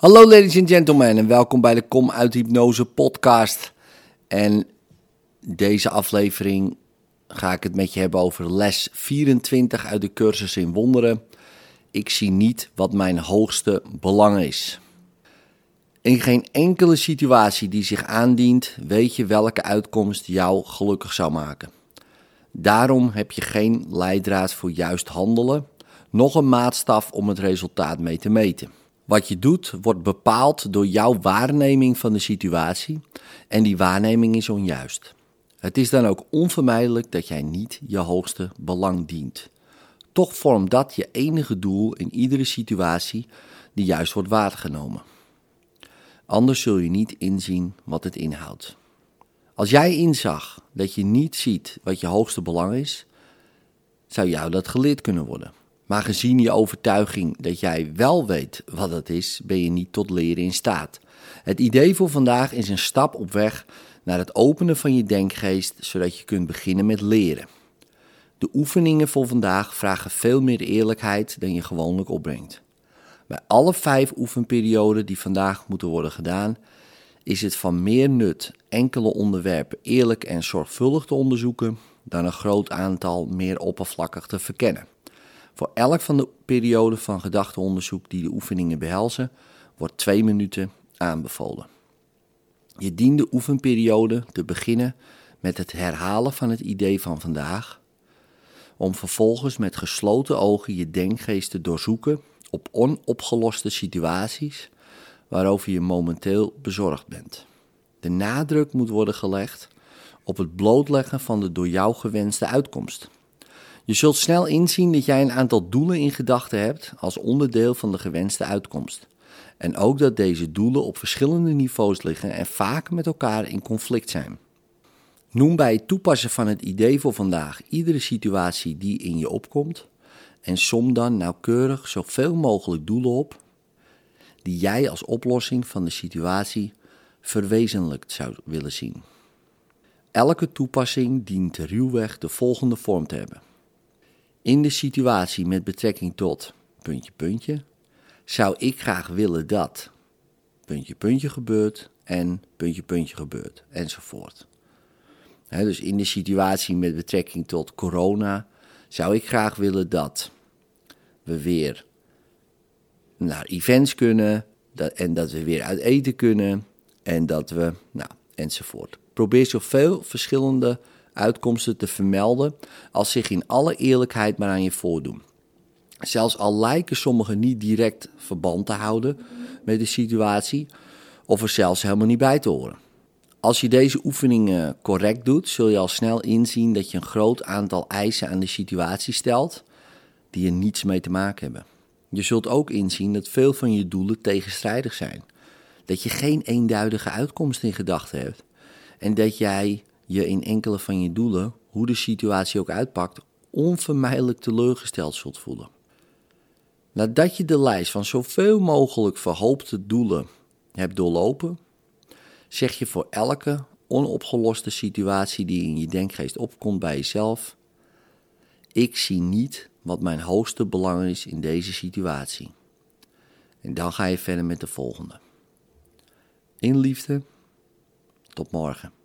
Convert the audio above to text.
Hallo ladies and gentlemen en welkom bij de Kom uit Hypnose podcast. En deze aflevering ga ik het met je hebben over les 24 uit de cursus in wonderen. Ik zie niet wat mijn hoogste belang is. In geen enkele situatie die zich aandient, weet je welke uitkomst jou gelukkig zou maken. Daarom heb je geen leidraad voor juist handelen, nog een maatstaf om het resultaat mee te meten. Wat je doet wordt bepaald door jouw waarneming van de situatie en die waarneming is onjuist. Het is dan ook onvermijdelijk dat jij niet je hoogste belang dient. Toch vormt dat je enige doel in iedere situatie die juist wordt waargenomen. Anders zul je niet inzien wat het inhoudt. Als jij inzag dat je niet ziet wat je hoogste belang is, zou jou dat geleerd kunnen worden. Maar gezien je overtuiging dat jij wel weet wat het is, ben je niet tot leren in staat. Het idee voor vandaag is een stap op weg naar het openen van je denkgeest, zodat je kunt beginnen met leren. De oefeningen voor vandaag vragen veel meer eerlijkheid dan je gewoonlijk opbrengt. Bij alle vijf oefenperioden die vandaag moeten worden gedaan, is het van meer nut enkele onderwerpen eerlijk en zorgvuldig te onderzoeken dan een groot aantal meer oppervlakkig te verkennen. Voor elk van de perioden van gedachteonderzoek die de oefeningen behelzen, wordt twee minuten aanbevolen. Je dient de oefenperiode te beginnen met het herhalen van het idee van vandaag, om vervolgens met gesloten ogen je denkgeest te doorzoeken op onopgeloste situaties waarover je momenteel bezorgd bent. De nadruk moet worden gelegd op het blootleggen van de door jou gewenste uitkomst. Je zult snel inzien dat jij een aantal doelen in gedachten hebt als onderdeel van de gewenste uitkomst. En ook dat deze doelen op verschillende niveaus liggen en vaak met elkaar in conflict zijn. Noem bij het toepassen van het idee voor vandaag iedere situatie die in je opkomt en som dan nauwkeurig zoveel mogelijk doelen op die jij als oplossing van de situatie verwezenlijkt zou willen zien. Elke toepassing dient ruwweg de volgende vorm te hebben. In de situatie met betrekking tot puntje puntje zou ik graag willen dat puntje puntje gebeurt en puntje puntje gebeurt enzovoort. dus in de situatie met betrekking tot corona zou ik graag willen dat we weer naar events kunnen dat, en dat we weer uit eten kunnen en dat we, nou, enzovoort. Probeer zoveel verschillende uitkomsten te vermelden als zich in alle eerlijkheid maar aan je voordoen. Zelfs al lijken sommigen niet direct verband te houden met de situatie, of er zelfs helemaal niet bij te horen. Als je deze oefeningen correct doet, zul je al snel inzien dat je een groot aantal eisen aan de situatie stelt die er niets mee te maken hebben. Je zult ook inzien dat veel van je doelen tegenstrijdig zijn. Dat je geen eenduidige uitkomst in gedachten hebt. En dat jij je in enkele van je doelen, hoe de situatie ook uitpakt, onvermijdelijk teleurgesteld zult voelen. Nadat je de lijst van zoveel mogelijk verhoopte doelen hebt doorlopen, zeg je voor elke onopgeloste situatie die in je denkgeest opkomt bij jezelf: Ik zie niet wat mijn hoogste belang is in deze situatie. En dan ga je verder met de volgende. In liefde, tot morgen.